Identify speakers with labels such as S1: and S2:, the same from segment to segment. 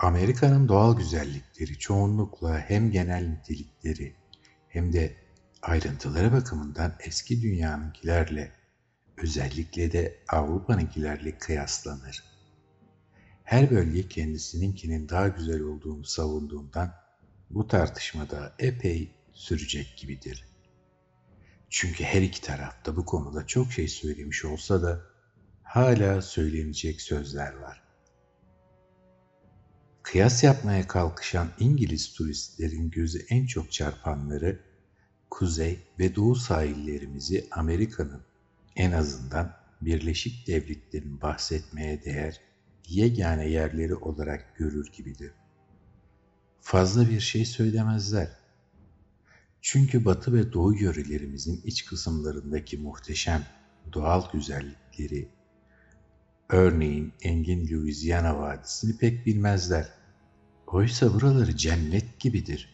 S1: Amerika'nın doğal güzellikleri çoğunlukla hem genel nitelikleri hem de ayrıntıları bakımından eski dünyanınkilerle, özellikle de Avrupa'nınkilerle kıyaslanır. Her bölge kendisininkinin daha güzel olduğunu savunduğundan bu tartışmada epey sürecek gibidir. Çünkü her iki tarafta bu konuda çok şey söylemiş olsa da hala söylenecek sözler var. Kıyas yapmaya kalkışan İngiliz turistlerin gözü en çok çarpanları kuzey ve doğu sahillerimizi Amerika'nın en azından Birleşik Devletleri'nin bahsetmeye değer yegane yerleri olarak görür gibidir. Fazla bir şey söylemezler. Çünkü batı ve doğu yörelerimizin iç kısımlarındaki muhteşem doğal güzellikleri, örneğin engin Louisiana Vadisi'ni pek bilmezler. Oysa buraları cennet gibidir.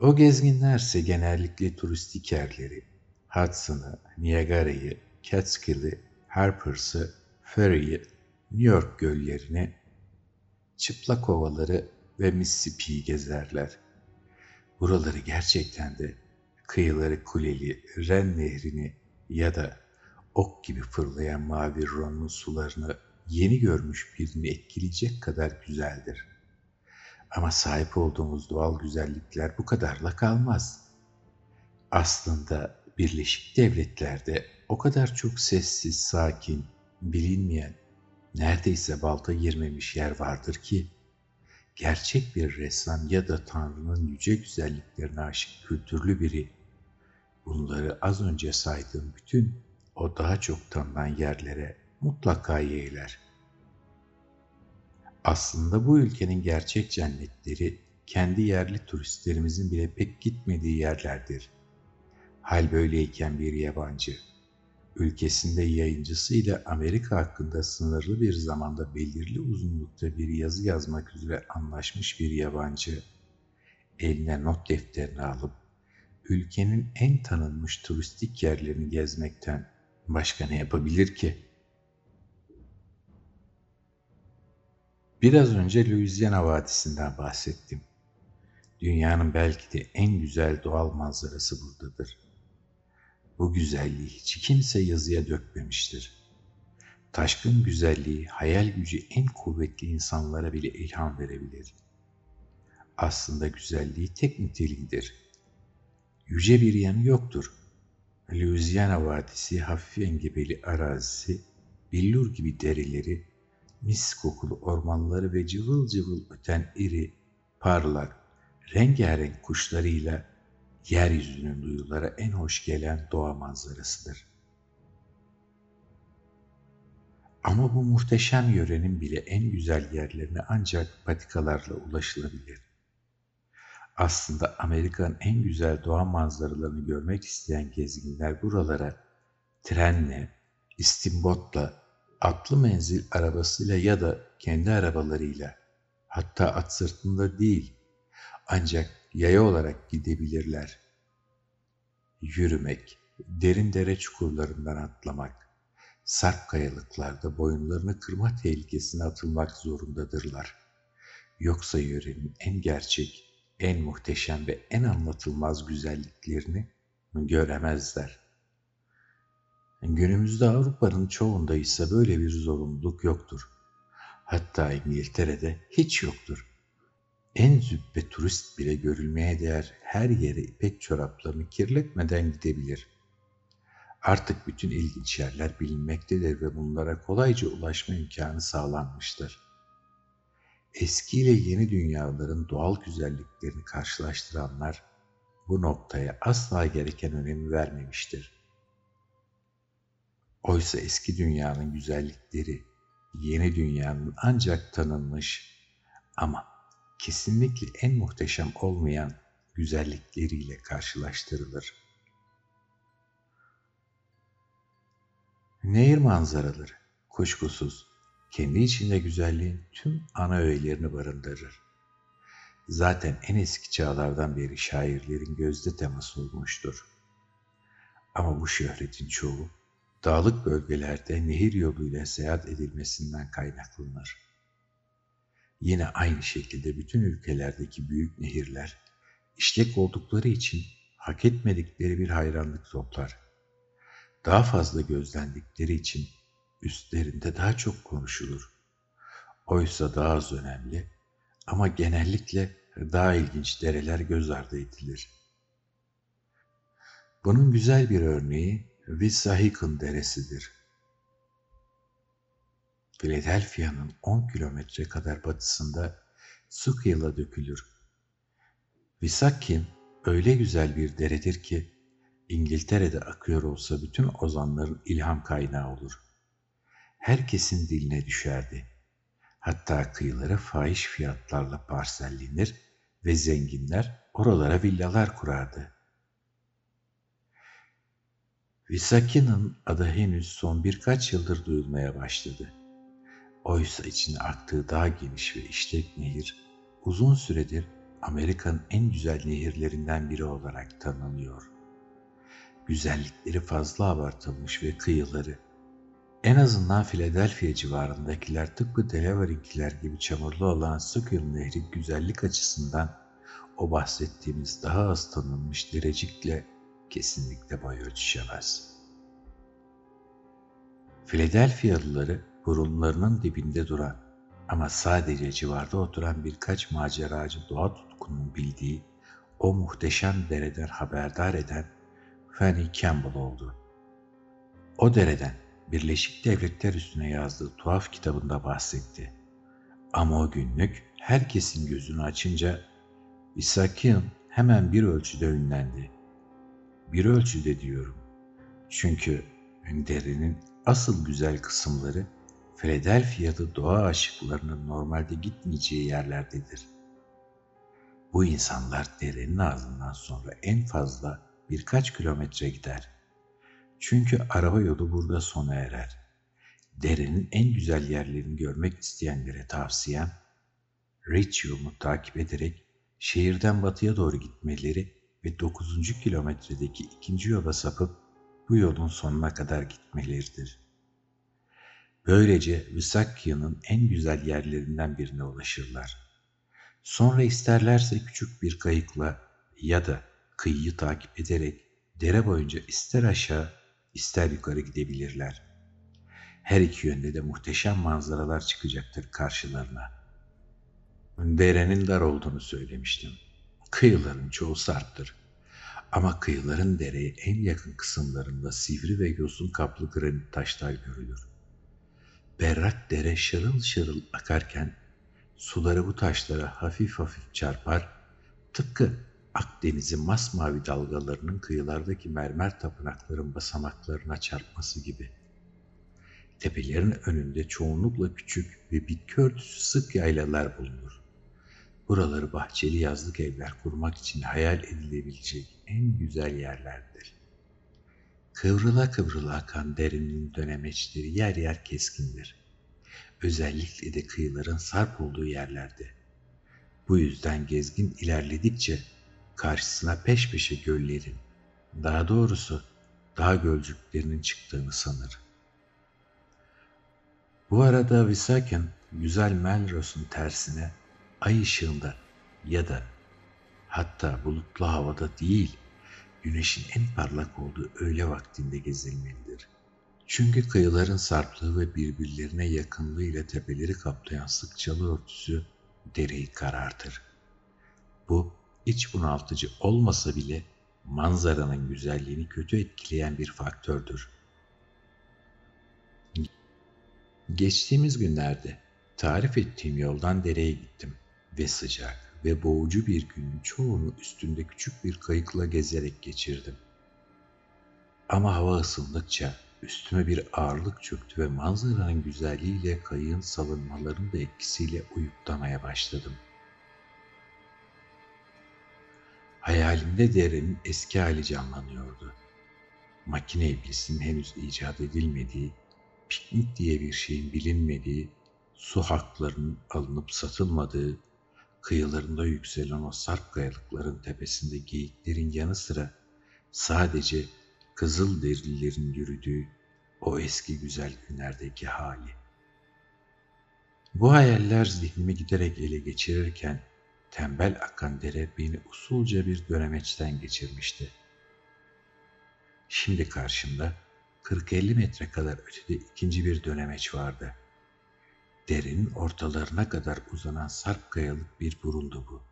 S1: O gezginlerse genellikle turistik yerleri, Hudson'ı, Niagara'yı, Catskill'i, Harpers'ı, Ferry'i, New York göllerini, çıplak ovaları ve Mississippi'yi gezerler. Buraları gerçekten de kıyıları kuleli Ren Nehri'ni ya da ok gibi fırlayan mavi Ron'un sularını yeni görmüş birini etkileyecek kadar güzeldir. Ama sahip olduğumuz doğal güzellikler bu kadarla kalmaz. Aslında Birleşik Devletler'de o kadar çok sessiz, sakin, bilinmeyen, neredeyse balta girmemiş yer vardır ki, gerçek bir ressam ya da Tanrı'nın yüce güzelliklerine aşık kültürlü biri, bunları az önce saydığım bütün o daha çok tanınan yerlere mutlaka yeğler. Aslında bu ülkenin gerçek cennetleri kendi yerli turistlerimizin bile pek gitmediği yerlerdir. Hal böyleyken bir yabancı, ülkesinde yayıncısıyla Amerika hakkında sınırlı bir zamanda belirli uzunlukta bir yazı yazmak üzere anlaşmış bir yabancı, eline not defterini alıp ülkenin en tanınmış turistik yerlerini gezmekten başka ne yapabilir ki? Biraz önce Louisiana Vadisi'nden bahsettim. Dünyanın belki de en güzel doğal manzarası buradadır. Bu güzelliği hiç kimse yazıya dökmemiştir. Taşkın güzelliği, hayal gücü en kuvvetli insanlara bile ilham verebilir. Aslında güzelliği tek niteliğidir. Yüce bir yanı yoktur. Louisiana Vadisi hafif engebeli arazisi, billur gibi derileri, mis kokulu ormanları ve cıvıl cıvıl öten iri, parlak, rengarenk kuşlarıyla yeryüzünün duyulara en hoş gelen doğa manzarasıdır. Ama bu muhteşem yörenin bile en güzel yerlerine ancak patikalarla ulaşılabilir. Aslında Amerika'nın en güzel doğa manzaralarını görmek isteyen gezginler buralara trenle, istimbotla, atlı menzil arabasıyla ya da kendi arabalarıyla, hatta at sırtında değil, ancak yaya olarak gidebilirler. Yürümek, derin dere çukurlarından atlamak, sarp kayalıklarda boyunlarını kırma tehlikesine atılmak zorundadırlar. Yoksa yörenin en gerçek, en muhteşem ve en anlatılmaz güzelliklerini göremezler. Günümüzde Avrupa'nın çoğunda ise böyle bir zorunluluk yoktur. Hatta İngiltere'de hiç yoktur. En züppe turist bile görülmeye değer her yere ipek çoraplarını kirletmeden gidebilir. Artık bütün ilginç yerler bilinmektedir ve bunlara kolayca ulaşma imkanı sağlanmıştır. Eski ile yeni dünyaların doğal güzelliklerini karşılaştıranlar bu noktaya asla gereken önemi vermemiştir. Oysa eski dünyanın güzellikleri yeni dünyanın ancak tanınmış ama kesinlikle en muhteşem olmayan güzellikleriyle karşılaştırılır. Nehir manzaraları kuşkusuz kendi içinde güzelliğin tüm ana öğelerini barındırır. Zaten en eski çağlardan beri şairlerin gözde teması olmuştur. Ama bu şöhretin çoğu dağlık bölgelerde nehir yoluyla seyahat edilmesinden kaynaklanır. Yine aynı şekilde bütün ülkelerdeki büyük nehirler işlek oldukları için hak etmedikleri bir hayranlık toplar. Daha fazla gözlendikleri için üstlerinde daha çok konuşulur. Oysa daha az önemli ama genellikle daha ilginç dereler göz ardı edilir. Bunun güzel bir örneği Wissahickon Deresi'dir. Philadelphia'nın 10 kilometre kadar batısında Schuylkill dökülür. Wissahickon öyle güzel bir deredir ki İngiltere'de akıyor olsa bütün ozanların ilham kaynağı olur. Herkesin diline düşerdi. Hatta kıyıları fahiş fiyatlarla parsellenir ve zenginler oralara villalar kurardı. Visakina'nın adı henüz son birkaç yıldır duyulmaya başladı. Oysa içine aktığı daha geniş ve işlek nehir uzun süredir Amerika'nın en güzel nehirlerinden biri olarak tanınıyor. Güzellikleri fazla abartılmış ve kıyıları en azından Philadelphia civarındakiler tıpkı Delaware'inkiler gibi çamurlu olan Schuylkill Nehri güzellik açısından o bahsettiğimiz daha az tanınmış derecikle kesinlikle boy ölçüşemez. Philadelphia'lıları burunlarının dibinde duran ama sadece civarda oturan birkaç maceracı doğa tutkunun bildiği o muhteşem dereden haberdar eden Fanny Campbell oldu. O dereden Birleşik Devletler üstüne yazdığı tuhaf kitabında bahsetti. Ama o günlük herkesin gözünü açınca Isakian hemen bir ölçüde ünlendi. Bir ölçüde diyorum. Çünkü Önder'in asıl güzel kısımları Philadelphia'da doğa aşıklarının normalde gitmeyeceği yerlerdedir. Bu insanlar derenin ağzından sonra en fazla birkaç kilometre gider çünkü araba yolu burada sona erer. Derenin en güzel yerlerini görmek isteyenlere tavsiyem, Rich yolunu takip ederek şehirden batıya doğru gitmeleri ve 9. kilometredeki ikinci yola sapıp bu yolun sonuna kadar gitmeleridir. Böylece Visakya'nın en güzel yerlerinden birine ulaşırlar. Sonra isterlerse küçük bir kayıkla ya da kıyıyı takip ederek dere boyunca ister aşağı ister yukarı gidebilirler. Her iki yönde de muhteşem manzaralar çıkacaktır karşılarına. Derenin dar olduğunu söylemiştim. Kıyıların çoğu sarptır. Ama kıyıların dereye en yakın kısımlarında sivri ve yosun kaplı granit taşlar görülür. Berrak dere şırıl şırıl akarken suları bu taşlara hafif hafif çarpar, tıpkı Akdeniz'in masmavi dalgalarının kıyılardaki mermer tapınakların basamaklarına çarpması gibi. Tepelerin önünde çoğunlukla küçük ve bitki örtüsü sık yaylalar bulunur. Buraları bahçeli yazlık evler kurmak için hayal edilebilecek en güzel yerlerdir. Kıvrıla kıvrıla akan derinin dönemeçleri yer yer keskindir. Özellikle de kıyıların sarp olduğu yerlerde. Bu yüzden gezgin ilerledikçe karşısına peş peşe göllerin, daha doğrusu dağ gölcüklerinin çıktığını sanır. Bu arada Visaken güzel Melros'un tersine ay ışığında ya da hatta bulutlu havada değil, güneşin en parlak olduğu öğle vaktinde gezilmelidir. Çünkü kıyıların sarplığı ve birbirlerine yakınlığıyla tepeleri kaplayan sık çalı örtüsü dereyi karartır. Bu iç bunaltıcı olmasa bile manzaranın güzelliğini kötü etkileyen bir faktördür. Geçtiğimiz günlerde tarif ettiğim yoldan dereye gittim ve sıcak ve boğucu bir günün çoğunu üstünde küçük bir kayıkla gezerek geçirdim. Ama hava ısındıkça üstüme bir ağırlık çöktü ve manzaranın güzelliğiyle kayığın salınmalarının da etkisiyle uyuklamaya başladım.'' Hayalimde derenin eski hali canlanıyordu. Makine iblisinin henüz icat edilmediği, piknik diye bir şeyin bilinmediği, su haklarının alınıp satılmadığı, kıyılarında yükselen o sarp kayalıkların tepesinde geyiklerin yanı sıra sadece kızıl derililerin yürüdüğü o eski güzel günlerdeki hali. Bu hayaller zihnimi giderek ele geçirirken tembel akan dere beni usulca bir dönemeçten geçirmişti. Şimdi karşımda 40-50 metre kadar ötede ikinci bir dönemeç vardı. Derenin ortalarına kadar uzanan sarp kayalık bir burundu bu.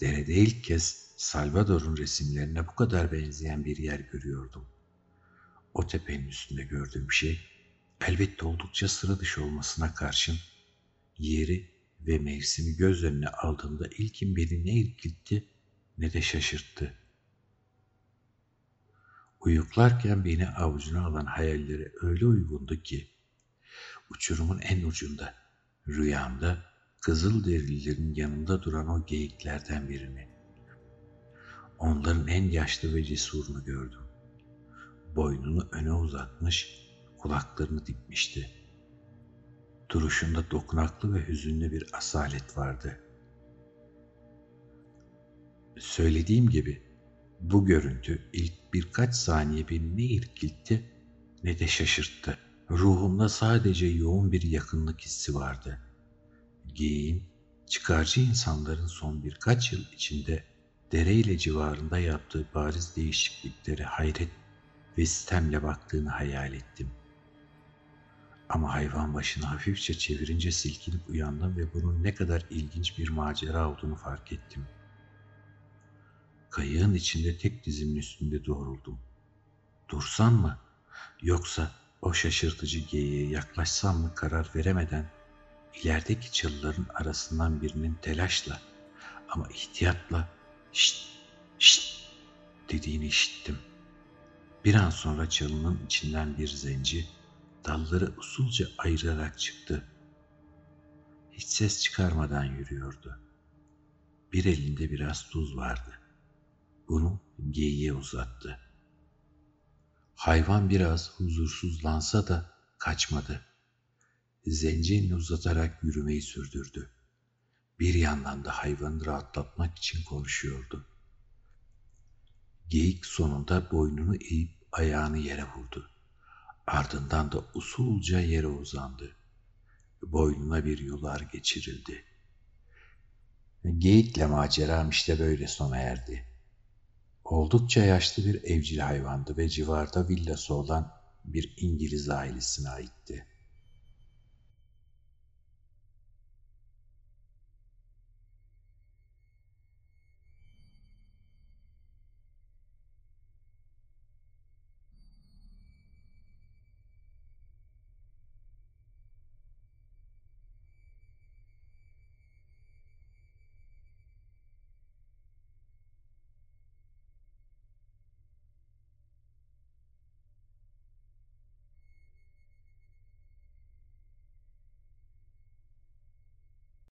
S1: Derede ilk kez Salvador'un resimlerine bu kadar benzeyen bir yer görüyordum. O tepenin üstünde gördüğüm şey elbette oldukça sıra dışı olmasına karşın yeri ve mevsimi göz önüne aldığımda ilkin beni ne irkiltti ne de şaşırttı. Uyuklarken beni avucuna alan hayallere öyle uygundu ki, uçurumun en ucunda, rüyamda kızıl derililerin yanında duran o geyiklerden birini. Onların en yaşlı ve cesurunu gördüm. Boynunu öne uzatmış, kulaklarını dikmişti. Duruşunda dokunaklı ve hüzünlü bir asalet vardı. Söylediğim gibi bu görüntü ilk birkaç saniye beni ne irkiltti ne de şaşırttı. Ruhumda sadece yoğun bir yakınlık hissi vardı. Geyiğin, çıkarcı insanların son birkaç yıl içinde dere ile civarında yaptığı bariz değişikliklere hayret ve sistemle baktığını hayal ettim. Ama hayvan başını hafifçe çevirince silkinip uyandım ve bunun ne kadar ilginç bir macera olduğunu fark ettim. Kayığın içinde tek dizimin üstünde doğruldum. Dursam mı? Yoksa o şaşırtıcı geyiğe yaklaşsam mı karar veremeden ilerideki çalıların arasından birinin telaşla ama ihtiyatla şşt şşt dediğini işittim. Bir an sonra çalının içinden bir zenci dalları usulca ayırarak çıktı. Hiç ses çıkarmadan yürüyordu. Bir elinde biraz tuz vardı. Bunu geyiğe uzattı. Hayvan biraz huzursuzlansa da kaçmadı. Zenci elini uzatarak yürümeyi sürdürdü. Bir yandan da hayvanı rahatlatmak için konuşuyordu. Geyik sonunda boynunu eğip ayağını yere vurdu. Ardından da usulca yere uzandı. Boynuna bir yular geçirildi. Geyikle maceram işte böyle sona erdi. Oldukça yaşlı bir evcil hayvandı ve civarda villası olan bir İngiliz ailesine aitti.